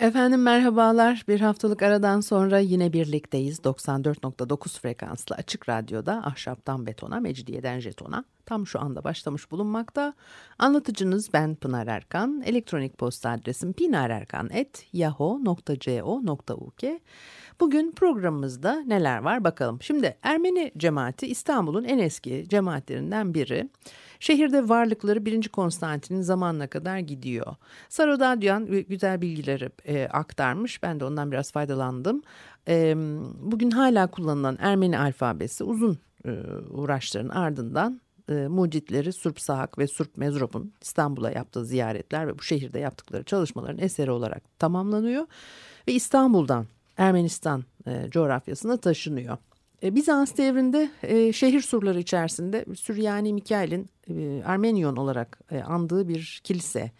Efendim merhabalar. Bir haftalık aradan sonra yine birlikteyiz. 94.9 frekanslı açık radyoda ahşaptan betona, mecidiyeden jetona tam şu anda başlamış bulunmakta. Anlatıcınız ben Pınar Erkan. Elektronik posta adresim pinarerkan.yahoo.co.uk Bugün programımızda neler var bakalım. Şimdi Ermeni cemaati İstanbul'un en eski cemaatlerinden biri. Şehirde varlıkları 1. Konstantin'in zamanına kadar gidiyor. Sarodadyan güzel bilgileri e, aktarmış. Ben de ondan biraz faydalandım. E, bugün hala kullanılan Ermeni alfabesi uzun e, uğraşların ardından e, mucitleri Surp Sahak ve Surp Mezrop'un İstanbul'a yaptığı ziyaretler ve bu şehirde yaptıkları çalışmaların eseri olarak tamamlanıyor. Ve İstanbul'dan Ermenistan e, coğrafyasına taşınıyor. E, Bizans devrinde e, şehir surları içerisinde Süryani Mikail'in e, Armenyon olarak e, andığı bir kilise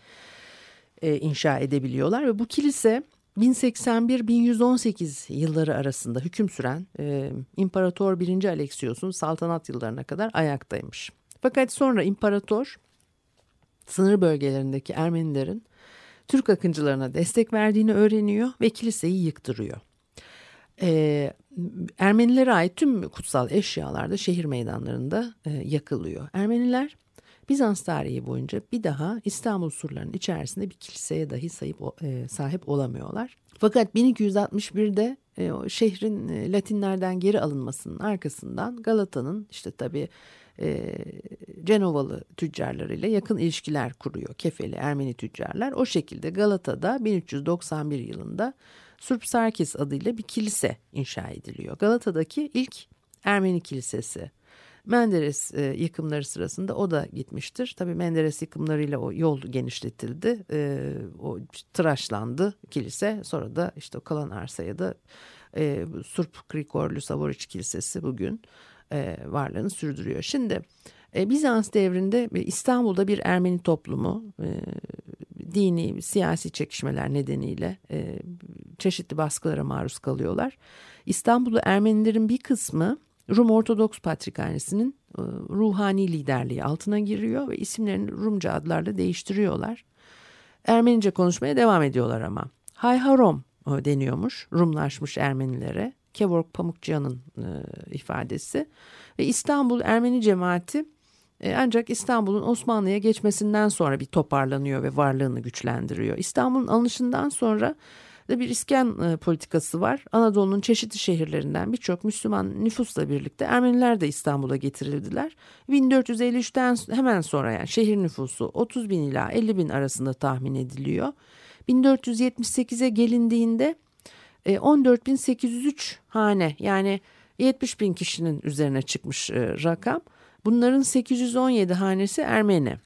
e, inşa edebiliyorlar ve bu kilise 1081-1118 yılları arasında hüküm süren e, İmparator 1. Alexios'un saltanat yıllarına kadar ayaktaymış. Fakat sonra imparator sınır bölgelerindeki Ermenilerin Türk akıncılarına destek verdiğini öğreniyor ve kiliseyi yıktırıyor. Ee, Ermenilere ait tüm kutsal eşyalar da şehir meydanlarında e, yakılıyor. Ermeniler Bizans tarihi boyunca bir daha İstanbul surlarının içerisinde bir kiliseye dahi sahip, e, sahip olamıyorlar. Fakat 1261'de e, şehrin e, Latinlerden geri alınmasının arkasından Galata'nın işte tabii e, Cenovalı tüccarlarıyla yakın ilişkiler kuruyor. Kefeli Ermeni tüccarlar. O şekilde Galata'da 1391 yılında Surp Sarkis adıyla bir kilise inşa ediliyor. Galata'daki ilk Ermeni kilisesi. Menderes e, yıkımları sırasında o da gitmiştir. Tabii Menderes yıkımlarıyla o yol genişletildi. E, o tıraşlandı kilise. Sonra da işte o kalan arsaya da e, Surp Krikorlu Savoriç Kilisesi bugün e, varlığını sürdürüyor. Şimdi e, Bizans devrinde İstanbul'da bir Ermeni toplumu e, dini, siyasi çekişmeler nedeniyle e, çeşitli baskılara maruz kalıyorlar. İstanbul'da Ermenilerin bir kısmı Rum Ortodoks Patrikhanesi'nin e, ruhani liderliği altına giriyor ve isimlerini Rumca adlarla değiştiriyorlar. Ermenice konuşmaya devam ediyorlar ama. Hayharom e, deniyormuş Rumlaşmış Ermenilere. Kevork Pamukçıyan'ın e, ifadesi. Ve İstanbul Ermeni cemaati ancak İstanbul'un Osmanlı'ya geçmesinden sonra bir toparlanıyor ve varlığını güçlendiriyor. İstanbul'un alınışından sonra da bir iskan e, politikası var. Anadolu'nun çeşitli şehirlerinden birçok Müslüman nüfusla birlikte Ermeniler de İstanbul'a getirildiler. 1453'ten hemen sonra yani şehir nüfusu 30 bin ila 50 bin arasında tahmin ediliyor. 1478'e gelindiğinde 14.803 e, hane yani 70 bin kişinin üzerine çıkmış rakam. Bunların 817 hanesi Ermeni.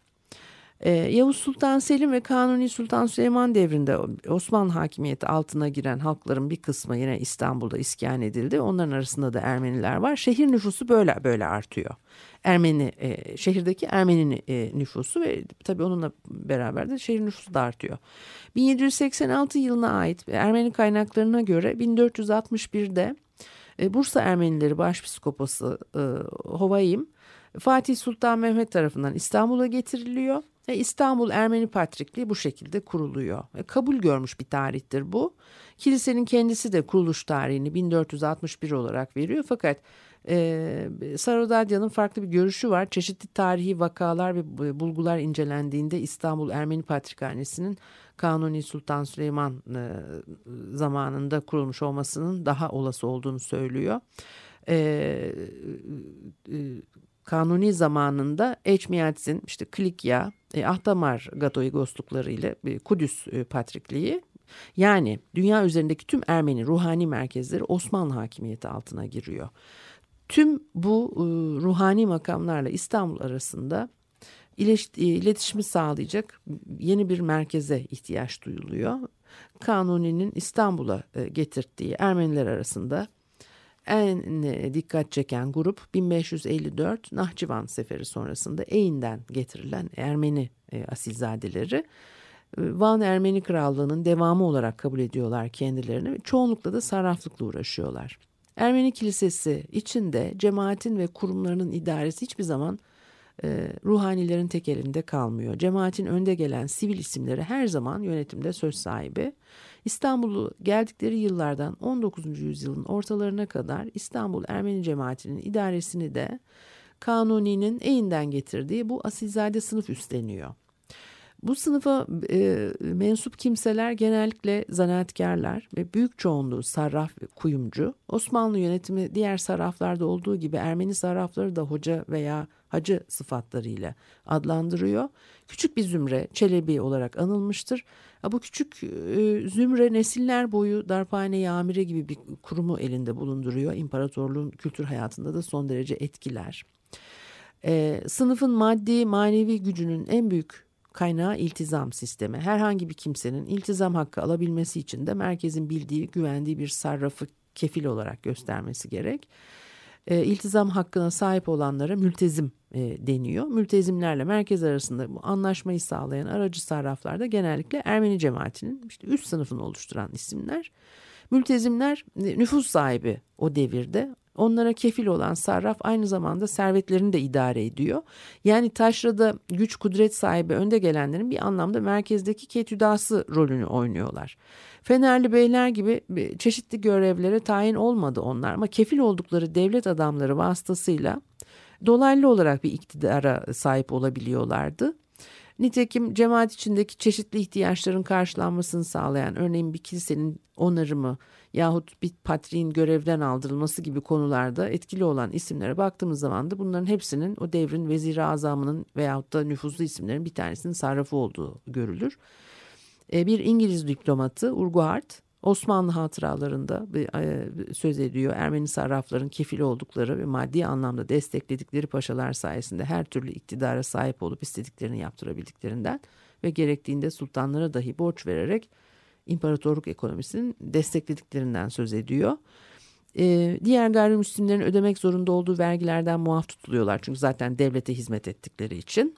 Ee, Yavuz Sultan Selim ve Kanuni Sultan Süleyman devrinde Osmanlı hakimiyeti altına giren halkların bir kısmı yine İstanbul'da iskan edildi. Onların arasında da Ermeniler var. Şehir nüfusu böyle böyle artıyor. Ermeni e, şehirdeki Ermeni e, nüfusu ve tabii onunla beraber de şehir nüfusu da artıyor. 1786 yılına ait Ermeni kaynaklarına göre 1461'de e, Bursa Ermenileri Başpiskoposu e, Hovayim Fatih Sultan Mehmet tarafından İstanbul'a getiriliyor. Ve İstanbul Ermeni Patrikliği bu şekilde kuruluyor. E, kabul görmüş bir tarihtir bu. Kilisenin kendisi de kuruluş tarihini 1461 olarak veriyor. Fakat e, Sarodadya'nın farklı bir görüşü var. Çeşitli tarihi vakalar ve bulgular incelendiğinde İstanbul Ermeni Patrikhanesi'nin Kanuni Sultan Süleyman e, zamanında kurulmuş olmasının daha olası olduğunu söylüyor. E, e, Kanuni zamanında Eçmiyatz'in işte Klikya, e, Ahtamar Gatoigoslukları ile e, Kudüs e, Patrikliği yani dünya üzerindeki tüm Ermeni ruhani merkezleri Osmanlı hakimiyeti altına giriyor. Tüm bu e, ruhani makamlarla İstanbul arasında iletişimi sağlayacak yeni bir merkeze ihtiyaç duyuluyor. Kanuni'nin İstanbul'a e, getirdiği Ermeniler arasında en e, dikkat çeken grup 1554 Nahçıvan Seferi sonrasında Eyn'den getirilen Ermeni e, asilzadeleri. E, Van Ermeni Krallığı'nın devamı olarak kabul ediyorlar kendilerini. Çoğunlukla da sarraflıkla uğraşıyorlar. Ermeni Kilisesi içinde cemaatin ve kurumlarının idaresi hiçbir zaman e, ruhanilerin tek elinde kalmıyor. Cemaatin önde gelen sivil isimleri her zaman yönetimde söz sahibi. İstanbul'u geldikleri yıllardan 19. yüzyılın ortalarına kadar İstanbul Ermeni cemaatinin idaresini de Kanuni'nin eyinden getirdiği bu asilzade sınıf üstleniyor. Bu sınıfa e, mensup kimseler genellikle zanaatkarlar ve büyük çoğunluğu sarraf ve kuyumcu. Osmanlı yönetimi diğer sarraflarda olduğu gibi Ermeni sarrafları da hoca veya hacı sıfatlarıyla adlandırıyor. Küçük bir zümre Çelebi olarak anılmıştır. Bu küçük e, zümre nesiller boyu darphane amire gibi bir kurumu elinde bulunduruyor. İmparatorluğun kültür hayatında da son derece etkiler. E, sınıfın maddi manevi gücünün en büyük kaynağı iltizam sistemi. Herhangi bir kimsenin iltizam hakkı alabilmesi için de merkezin bildiği, güvendiği bir sarrafı kefil olarak göstermesi gerek. E, iltizam hakkına sahip olanlara mültezim e, deniyor. Mültezimlerle merkez arasında bu anlaşmayı sağlayan aracı sarraflarda genellikle Ermeni cemaatinin işte üst sınıfını oluşturan isimler. Mültezimler e, nüfus sahibi o devirde Onlara kefil olan sarraf aynı zamanda servetlerini de idare ediyor. Yani taşrada güç kudret sahibi önde gelenlerin bir anlamda merkezdeki ketüdası rolünü oynuyorlar. Fenerli beyler gibi çeşitli görevlere tayin olmadı onlar ama kefil oldukları devlet adamları vasıtasıyla dolaylı olarak bir iktidara sahip olabiliyorlardı. Nitekim cemaat içindeki çeşitli ihtiyaçların karşılanmasını sağlayan örneğin bir kilisenin onarımı yahut bir patriğin görevden aldırılması gibi konularda etkili olan isimlere baktığımız zaman da bunların hepsinin o devrin vezir azamının veyahut da nüfuzlu isimlerin bir tanesinin sarrafı olduğu görülür. E, bir İngiliz diplomatı Urquhart Osmanlı hatıralarında e, söz ediyor. Ermeni sarrafların kefil oldukları ve maddi anlamda destekledikleri paşalar sayesinde her türlü iktidara sahip olup istediklerini yaptırabildiklerinden ve gerektiğinde sultanlara dahi borç vererek imparatorluk ekonomisinin desteklediklerinden söz ediyor. Ee, diğer gayrimüslimlerin ödemek zorunda olduğu vergilerden muaf tutuluyorlar. Çünkü zaten devlete hizmet ettikleri için.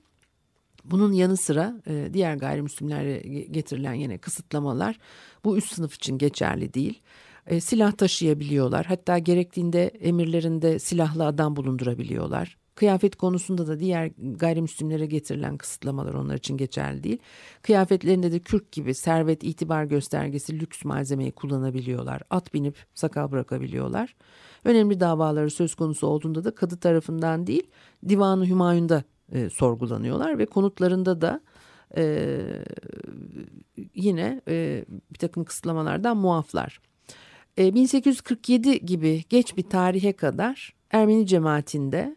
Bunun yanı sıra e, diğer gayrimüslimlere getirilen yine kısıtlamalar bu üst sınıf için geçerli değil. E, silah taşıyabiliyorlar. Hatta gerektiğinde emirlerinde silahlı adam bulundurabiliyorlar. Kıyafet konusunda da diğer gayrimüslimlere getirilen kısıtlamalar onlar için geçerli değil. Kıyafetlerinde de kürk gibi servet, itibar göstergesi, lüks malzemeyi kullanabiliyorlar. At binip sakal bırakabiliyorlar. Önemli davaları söz konusu olduğunda da kadı tarafından değil, Divanı Hümayun'da e, sorgulanıyorlar ve konutlarında da e, yine e, bir takım kısıtlamalardan muaflar. E, 1847 gibi geç bir tarihe kadar Ermeni cemaatinde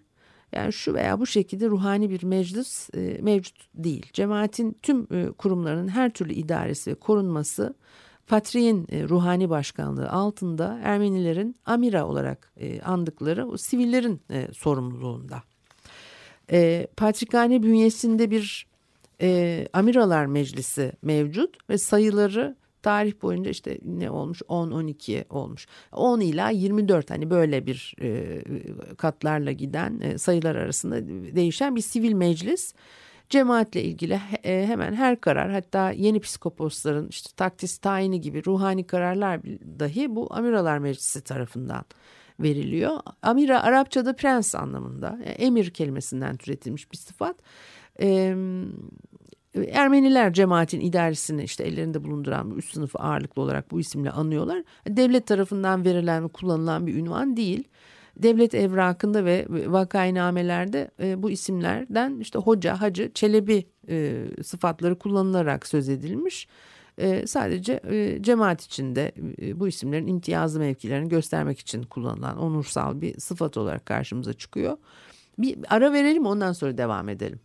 yani şu veya bu şekilde ruhani bir meclis e, mevcut değil. Cemaatin tüm e, kurumlarının her türlü idaresi ve korunması Patriğin e, ruhani başkanlığı altında Ermenilerin amira olarak e, andıkları o sivillerin e, sorumluluğunda. E, Patrikhane bünyesinde bir e, Amiralar Meclisi mevcut ve sayıları tarih boyunca işte ne olmuş? 10-12 olmuş. 10 ila 24 hani böyle bir e, katlarla giden e, sayılar arasında değişen bir sivil meclis. Cemaatle ilgili e, hemen her karar hatta yeni psikoposların işte taktis tayini gibi ruhani kararlar dahi bu Amiralar Meclisi tarafından veriliyor. Amira Arapçada prens anlamında emir kelimesinden türetilmiş bir sıfat. Ee, Ermeniler cemaatin idaresini işte ellerinde bulunduran üst sınıfı ağırlıklı olarak bu isimle anıyorlar. Devlet tarafından verilen ve kullanılan bir ünvan değil. Devlet evrakında ve vakainamelerde e, bu isimlerden işte hoca, hacı, çelebi e, sıfatları kullanılarak söz edilmiş. E, sadece e, cemaat içinde e, bu isimlerin imtiyazlı mevkilerini göstermek için kullanılan onursal bir sıfat olarak karşımıza çıkıyor. Bir ara verelim ondan sonra devam edelim.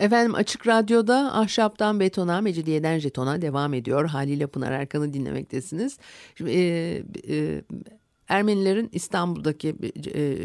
Efendim Açık Radyo'da Ahşaptan Betona, Mecidiyeden Jeton'a devam ediyor. Haliyle Pınar Erkan'ı dinlemektesiniz. Şimdi, e, e, Ermenilerin İstanbul'daki e,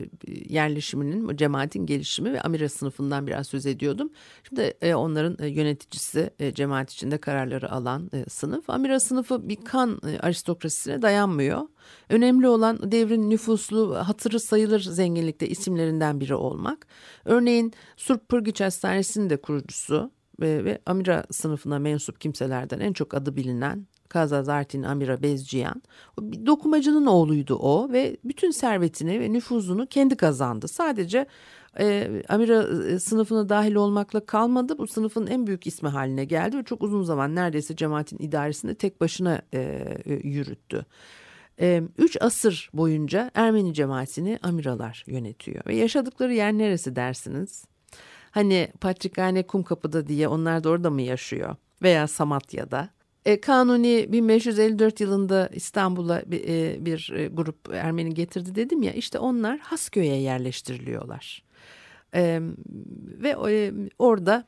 yerleşiminin, cemaatin gelişimi ve Amira sınıfından biraz söz ediyordum. Şimdi e, onların e, yöneticisi, e, cemaat içinde kararları alan sınıf. Amira sınıfı bir kan aristokrasisine dayanmıyor. Önemli olan devrin nüfuslu, hatırı sayılır zenginlikte isimlerinden biri olmak. Örneğin Surp Pırgıç Hastanesi'nin de kurucusu ve Amira sınıfına mensup kimselerden en çok adı bilinen Kazazartin Amira Bezciyan. Bir dokumacının oğluydu o ve bütün servetini ve nüfuzunu kendi kazandı. Sadece e, Amira e, sınıfına dahil olmakla kalmadı. Bu sınıfın en büyük ismi haline geldi ve çok uzun zaman neredeyse cemaatin idaresinde tek başına e, e, yürüttü. E, üç asır boyunca Ermeni cemaatini Amiralar yönetiyor ve yaşadıkları yer neresi dersiniz? Hani Patrikhane Kumkapı'da diye onlar da orada mı yaşıyor? Veya Samatya'da. E, Kanuni 1554 yılında İstanbul'a bir, e, bir e, grup Ermeni getirdi dedim ya işte onlar Hasköy'e yerleştiriliyorlar. Ve orada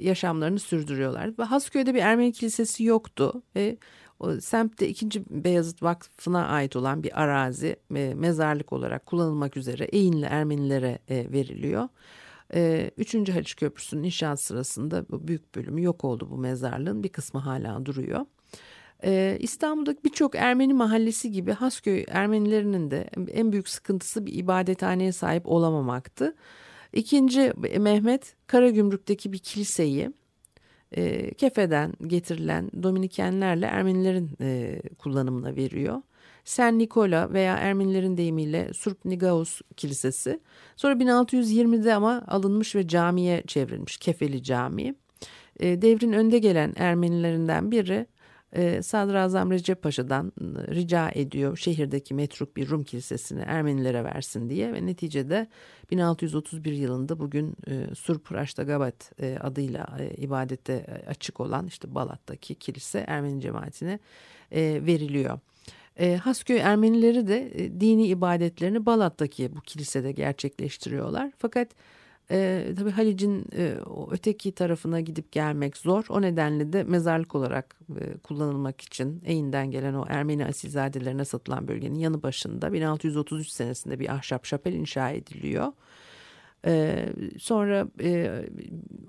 yaşamlarını sürdürüyorlar. Hasköy'de bir Ermeni kilisesi yoktu ve o semtte 2. Beyazıt Vakfı'na ait olan bir arazi mezarlık olarak kullanılmak üzere Eğinli Ermenilere veriliyor. Ee, Üçüncü Haliç Köprüsü'nün inşaat sırasında bu büyük bölümü yok oldu bu mezarlığın bir kısmı hala duruyor. Ee, İstanbul'daki birçok Ermeni mahallesi gibi Hasköy Ermenilerinin de en büyük sıkıntısı bir ibadethaneye sahip olamamaktı. İkinci Mehmet Karagümrük'teki bir kiliseyi e, Kefe'den getirilen Dominikenlerle Ermenilerin e, kullanımına veriyor. Sen Nikola veya Ermenilerin deyimiyle Surp Nigaus Kilisesi. Sonra 1620'de ama alınmış ve camiye çevrilmiş Kefeli Camii. E, devrin önde gelen Ermenilerinden biri e, Sadrazam Recep Paşa'dan rica ediyor şehirdeki metruk bir Rum kilisesini Ermenilere versin diye ve neticede 1631 yılında bugün e, Surp Raştagabat e, adıyla e, ibadete açık olan işte Balat'taki kilise Ermeni cemaatine e, veriliyor. E, Hasköy Ermenileri de e, dini ibadetlerini Balat'taki bu kilisede gerçekleştiriyorlar. Fakat E, tabii Halic'in e, öteki tarafına gidip gelmek zor. O nedenle de mezarlık olarak e, kullanılmak için Eyn'den gelen o Ermeni asilzadelerine satılan bölgenin yanı başında 1633 senesinde bir ahşap şapel inşa ediliyor. E, sonra e,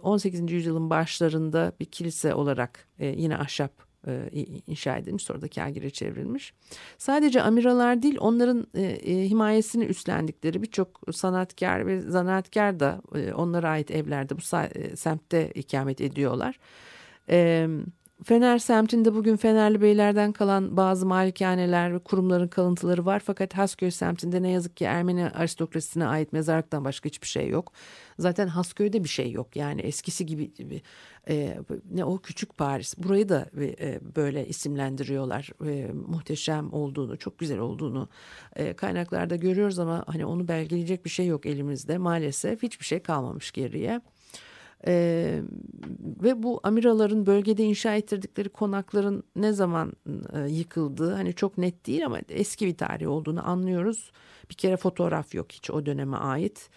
18. yüzyılın başlarında bir kilise olarak e, yine ahşap e, inşa edilmiş sonra da kagire çevrilmiş. Sadece amiralar değil onların e, e, himayesini üstlendikleri birçok sanatkar ve zanaatkar da e, onlara ait evlerde bu e, semtte ikamet ediyorlar. Evet. Fener semtinde bugün Fenerli Beylerden kalan bazı malikaneler ve kurumların kalıntıları var. Fakat Hasköy semtinde ne yazık ki Ermeni aristokrasisine ait mezarlıktan başka hiçbir şey yok. Zaten Hasköy'de bir şey yok. Yani eskisi gibi e, ne o küçük Paris. Burayı da e, böyle isimlendiriyorlar. E, muhteşem olduğunu, çok güzel olduğunu e, kaynaklarda görüyoruz ama hani onu belgeleyecek bir şey yok elimizde. Maalesef hiçbir şey kalmamış geriye. Ee, ve bu amiraların bölgede inşa ettirdikleri konakların ne zaman e, yıkıldığı hani çok net değil ama eski bir tarih olduğunu anlıyoruz. Bir kere fotoğraf yok hiç o döneme ait.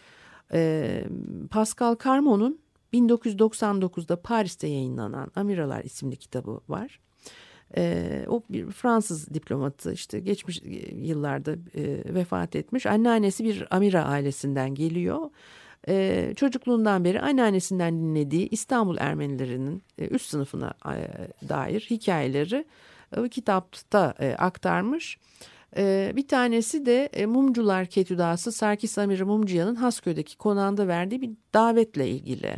Ee, Pascal Carmon'un 1999'da Paris'te yayınlanan Amiralar isimli kitabı var. Ee, o bir Fransız diplomatı işte geçmiş yıllarda e, vefat etmiş. Anneannesi bir Amira ailesinden geliyor e, çocukluğundan beri anneannesinden dinlediği İstanbul Ermenilerinin e, üst sınıfına e, dair hikayeleri e, kitapta e, aktarmış. E, bir tanesi de e, Mumcular Ketüdası Sarkis Amir Mumcuya'nın Hasköy'deki konağında verdiği bir davetle ilgili.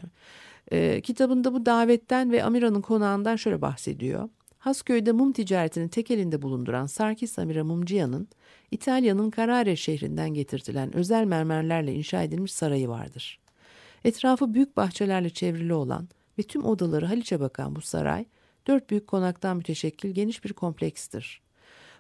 E, kitabında bu davetten ve Amira'nın konağından şöyle bahsediyor. Hasköy'de mum ticaretini tek elinde bulunduran Sarkis Amira Mumcuya'nın İtalya'nın Carrare şehrinden getirtilen özel mermerlerle inşa edilmiş sarayı vardır. Etrafı büyük bahçelerle çevrili olan ve tüm odaları Haliç'e bakan bu saray, dört büyük konaktan müteşekkil geniş bir komplekstir.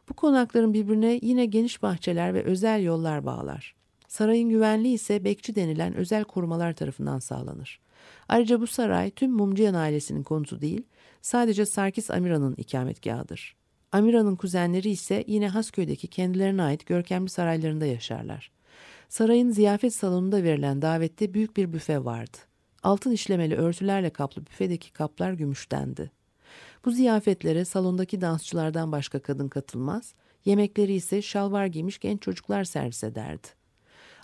Bu konakların birbirine yine geniş bahçeler ve özel yollar bağlar. Sarayın güvenliği ise bekçi denilen özel korumalar tarafından sağlanır. Ayrıca bu saray tüm Mumcuyan ailesinin konutu değil, sadece Sarkis Amira'nın ikametgahıdır. Amira'nın kuzenleri ise yine Hasköy'deki kendilerine ait görkemli saraylarında yaşarlar. Sarayın ziyafet salonunda verilen davette büyük bir büfe vardı. Altın işlemeli örtülerle kaplı büfedeki kaplar gümüştendi. Bu ziyafetlere salondaki dansçılardan başka kadın katılmaz, yemekleri ise şalvar giymiş genç çocuklar servis ederdi.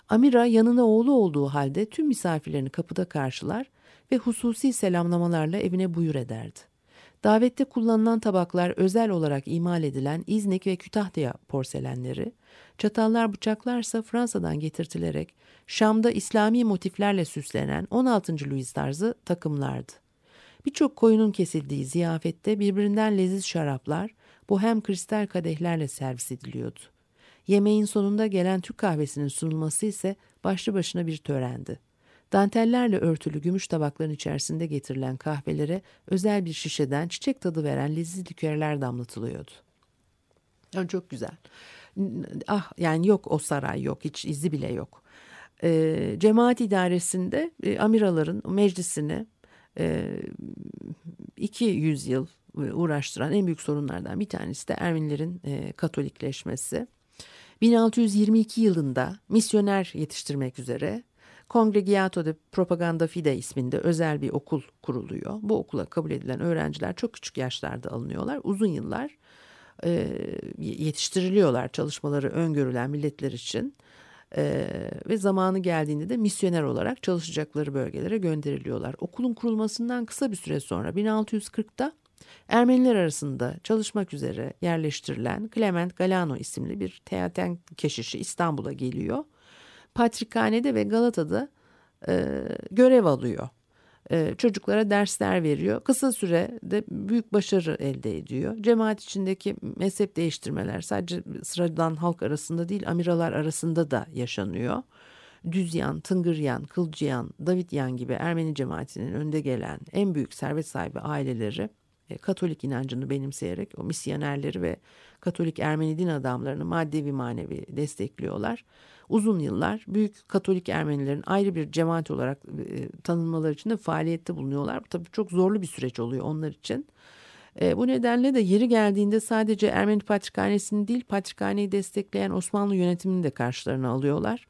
Amira yanına oğlu olduğu halde tüm misafirlerini kapıda karşılar ve hususi selamlamalarla evine buyur ederdi. Davette kullanılan tabaklar özel olarak imal edilen İznik ve Kütahya porselenleri, çatallar bıçaklarsa Fransa'dan getirtilerek Şam'da İslami motiflerle süslenen 16. Louis tarzı takımlardı. Birçok koyunun kesildiği ziyafette birbirinden leziz şaraplar, bohem kristal kadehlerle servis ediliyordu. Yemeğin sonunda gelen Türk kahvesinin sunulması ise başlı başına bir törendi. Dantellerle örtülü gümüş tabakların içerisinde getirilen kahvelere özel bir şişeden çiçek tadı veren leziz likörler damlatılıyordu. Yani çok güzel. Ah yani yok o saray yok hiç izi bile yok. E, cemaat idaresinde e, amiraların meclisini e, iki yüzyıl uğraştıran en büyük sorunlardan bir tanesi de Ermenilerin e, Katolikleşmesi. 1622 yılında misyoner yetiştirmek üzere Congregato de Propaganda Fide isminde özel bir okul kuruluyor. Bu okula kabul edilen öğrenciler çok küçük yaşlarda alınıyorlar. Uzun yıllar e, yetiştiriliyorlar çalışmaları öngörülen milletler için. E, ve zamanı geldiğinde de misyoner olarak çalışacakları bölgelere gönderiliyorlar. Okulun kurulmasından kısa bir süre sonra 1640'da Ermeniler arasında çalışmak üzere yerleştirilen Clement Galano isimli bir teaten keşişi İstanbul'a geliyor Patrikhane'de ve Galata'da e, görev alıyor. E, çocuklara dersler veriyor. Kısa sürede büyük başarı elde ediyor. Cemaat içindeki mezhep değiştirmeler sadece sıradan halk arasında değil amiralar arasında da yaşanıyor. Düzyan, Tıngıryan, Kılcıyan, Davityan gibi Ermeni cemaatinin önde gelen en büyük servet sahibi aileleri e, Katolik inancını benimseyerek o misyonerleri ve Katolik Ermeni din adamlarını maddi ve manevi destekliyorlar uzun yıllar büyük Katolik Ermenilerin ayrı bir cemaat olarak e, tanınmaları için de faaliyette bulunuyorlar. Bu tabii çok zorlu bir süreç oluyor onlar için. E, bu nedenle de yeri geldiğinde sadece Ermeni Patrikhanesi'ni değil Patrikhaneyi destekleyen Osmanlı yönetimini de karşılarına alıyorlar.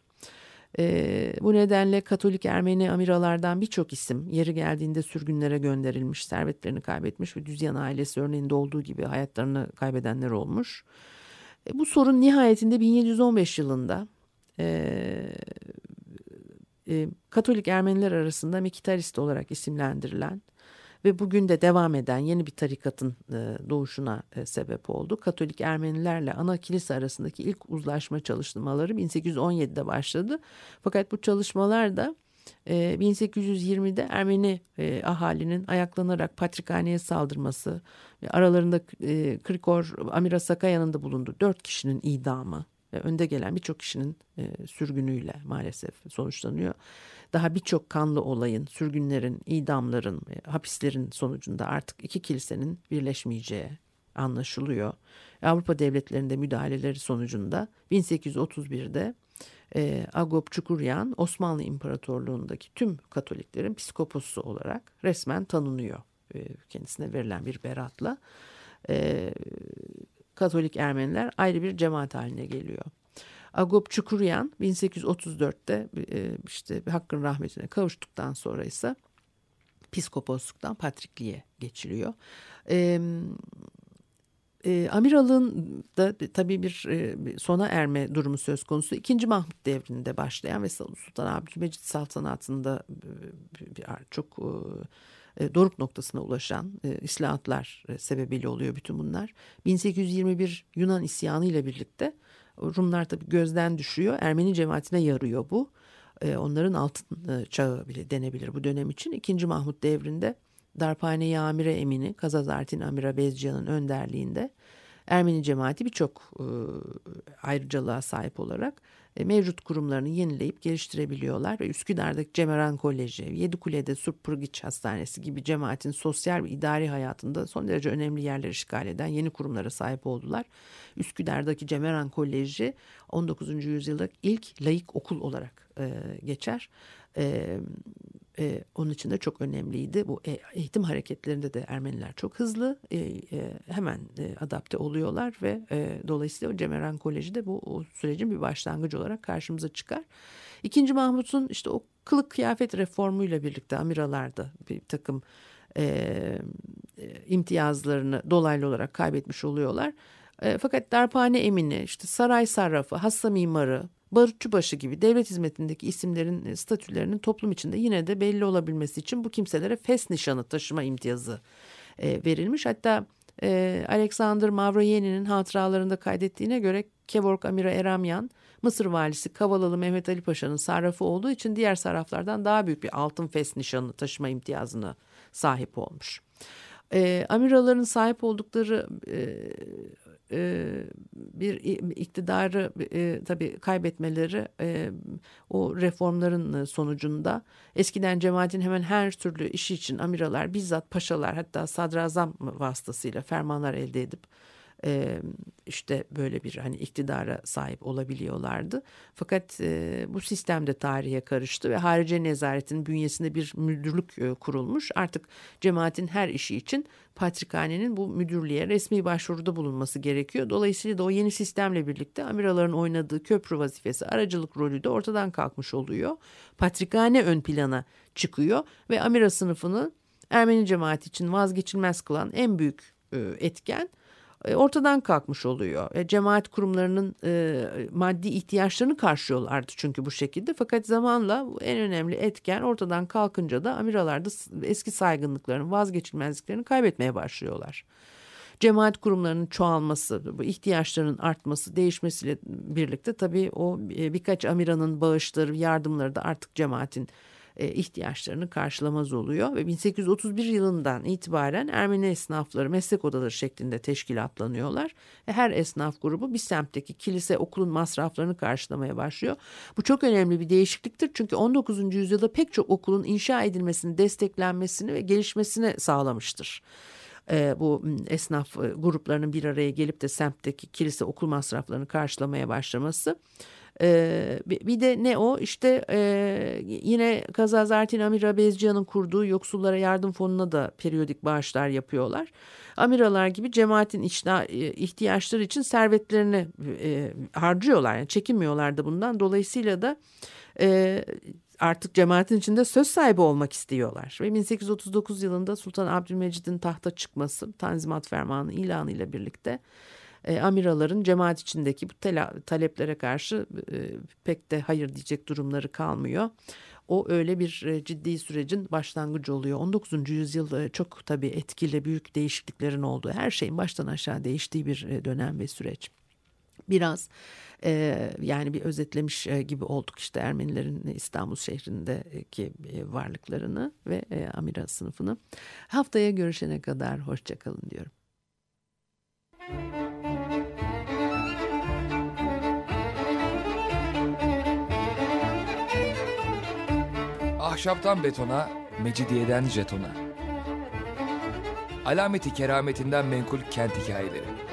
E, bu nedenle Katolik Ermeni amiralardan birçok isim yeri geldiğinde sürgünlere gönderilmiş, servetlerini kaybetmiş ve Düzyan ailesi örneğinde olduğu gibi hayatlarını kaybedenler olmuş. E, bu sorun nihayetinde 1715 yılında e, e, Katolik Ermeniler arasında Mikitarist olarak isimlendirilen ve bugün de devam eden yeni bir tarikatın e, doğuşuna e, sebep oldu. Katolik Ermenilerle ana kilise arasındaki ilk uzlaşma çalışmaları 1817'de başladı. Fakat bu çalışmalar da 1820'de e, Ermeni ahalinin ayaklanarak patrikhaneye saldırması aralarında Krikor Amira Sakayan'ın da bulunduğu dört kişinin idamı önde gelen birçok kişinin sürgünüyle maalesef sonuçlanıyor daha birçok kanlı olayın, sürgünlerin, idamların, e, hapislerin sonucunda artık iki kilisenin birleşmeyeceği anlaşılıyor. Avrupa devletlerinde müdahaleleri sonucunda 1831'de e, Agop Çukuryan Osmanlı İmparatorluğu'ndaki tüm Katoliklerin psikoposu olarak resmen tanınıyor. E, kendisine verilen bir beratla. E, Katolik Ermeniler ayrı bir cemaat haline geliyor. Agop Çukuryan 1834'te e, işte hakkın rahmetine kavuştuktan sonra ise piskoposluktan patrikliğe geçiliyor. E, e, amiralığın da tabii bir e, sona erme durumu söz konusu. İkinci Mahmut devrinde başlayan ve Sultan Abdülmecit saltanatında e, bir, çok e, doruk noktasına ulaşan e, islahatlar e, sebebiyle oluyor bütün bunlar. 1821 Yunan isyanı ile birlikte Rumlar tabii gözden düşüyor. Ermeni cemaatine yarıyor bu. E, onların altın e, çağı bile denebilir bu dönem için. İkinci Mahmut devrinde Darphane Amire Emini, Kazazartin Amira Bezciyan'ın önderliğinde Ermeni cemaati birçok e, ayrıcalığa sahip olarak e, mevcut kurumlarını yenileyip geliştirebiliyorlar ve Üsküdar'daki Cemeran Koleji, Yedikule'de Surpurgiç Hastanesi gibi cemaatin sosyal ve idari hayatında son derece önemli yerler işgal eden yeni kurumlara sahip oldular. Üsküdar'daki Cemeran Koleji 19. yüzyılda ilk laik okul olarak e, geçer. E, e, onun için de çok önemliydi. Bu e, eğitim hareketlerinde de Ermeniler çok hızlı e, e, hemen e, adapte oluyorlar ve e, dolayısıyla Cemeran Koleji de bu o sürecin bir başlangıcı olarak karşımıza çıkar. İkinci Mahmut'un işte o kılık kıyafet reformuyla birlikte amiralarda bir takım e, e, imtiyazlarını dolaylı olarak kaybetmiş oluyorlar. E, fakat darphane emini, işte saray sarrafı, hassa mimarı, barutçubaşı gibi devlet hizmetindeki isimlerin e, statülerinin toplum içinde yine de belli olabilmesi için bu kimselere fes nişanı taşıma imtiyazı e, verilmiş. Hatta e, Alexander Mavroyeni'nin hatıralarında kaydettiğine göre Kevork Amira Eramyan, Mısır valisi Kavalalı Mehmet Ali Paşa'nın sarrafı olduğu için diğer sarraflardan daha büyük bir altın fes nişanı taşıma imtiyazına sahip olmuş. E, amiraların sahip oldukları e, e, bir iktidarı e, tabii kaybetmeleri e, o reformların sonucunda. Eskiden cemaatin hemen her türlü işi için amiralar bizzat paşalar hatta sadrazam vasıtasıyla fermanlar elde edip e, işte böyle bir hani iktidara sahip olabiliyorlardı. Fakat e, bu sistem de tarihe karıştı ve harici nezaretin bünyesinde bir müdürlük e, kurulmuş. Artık cemaatin her işi için patrikhanenin bu müdürlüğe resmi başvuruda bulunması gerekiyor. Dolayısıyla da o yeni sistemle birlikte amiraların oynadığı köprü vazifesi, aracılık rolü de ortadan kalkmış oluyor. Patrikhane ön plana çıkıyor ve amira sınıfını Ermeni cemaati için vazgeçilmez kılan en büyük etken ortadan kalkmış oluyor. E, cemaat kurumlarının e, maddi ihtiyaçlarını karşılıyorlardı çünkü bu şekilde. Fakat zamanla en önemli etken ortadan kalkınca da amiralarda eski saygınlıklarını, vazgeçilmezliklerini kaybetmeye başlıyorlar. Cemaat kurumlarının çoğalması, bu ihtiyaçlarının artması, değişmesiyle birlikte tabii o e, birkaç amiranın bağışları, yardımları da artık cemaatin e, ihtiyaçlarını karşılamaz oluyor ve 1831 yılından itibaren Ermeni esnafları meslek odaları şeklinde teşkilatlanıyorlar. Her esnaf grubu bir semtteki kilise okulun masraflarını karşılamaya başlıyor. Bu çok önemli bir değişikliktir çünkü 19. yüzyılda pek çok okulun inşa edilmesini, desteklenmesini ve gelişmesini sağlamıştır e, bu esnaf gruplarının bir araya gelip de semtteki kilise okul masraflarını karşılamaya başlaması. Ee, bir bir de ne o işte e, yine Kazazartin Amira Bezcihan'ın kurduğu yoksullara yardım fonuna da periyodik bağışlar yapıyorlar. Amiralar gibi cemaatin içna- e, ihtiyaçları için servetlerini e, harcıyorlar. Yani çekinmiyorlar da bundan. Dolayısıyla da e, artık cemaatin içinde söz sahibi olmak istiyorlar. Ve 1839 yılında Sultan Abdülmecid'in tahta çıkması Tanzimat Fermanı ilanı ile birlikte e, amiraların cemaat içindeki bu tela- taleplere karşı e, pek de hayır diyecek durumları kalmıyor. O öyle bir e, ciddi sürecin başlangıcı oluyor. 19. yüzyıl e, çok tabii etkili büyük değişikliklerin olduğu her şeyin baştan aşağı değiştiği bir e, dönem ve süreç. Biraz e, yani bir özetlemiş e, gibi olduk işte Ermenilerin İstanbul şehrindeki e, varlıklarını ve e, Amira sınıfını. Haftaya görüşene kadar hoşçakalın diyorum. Ahşaptan betona, mecidiyeden jetona. Alameti kerametinden menkul kent hikayeleri.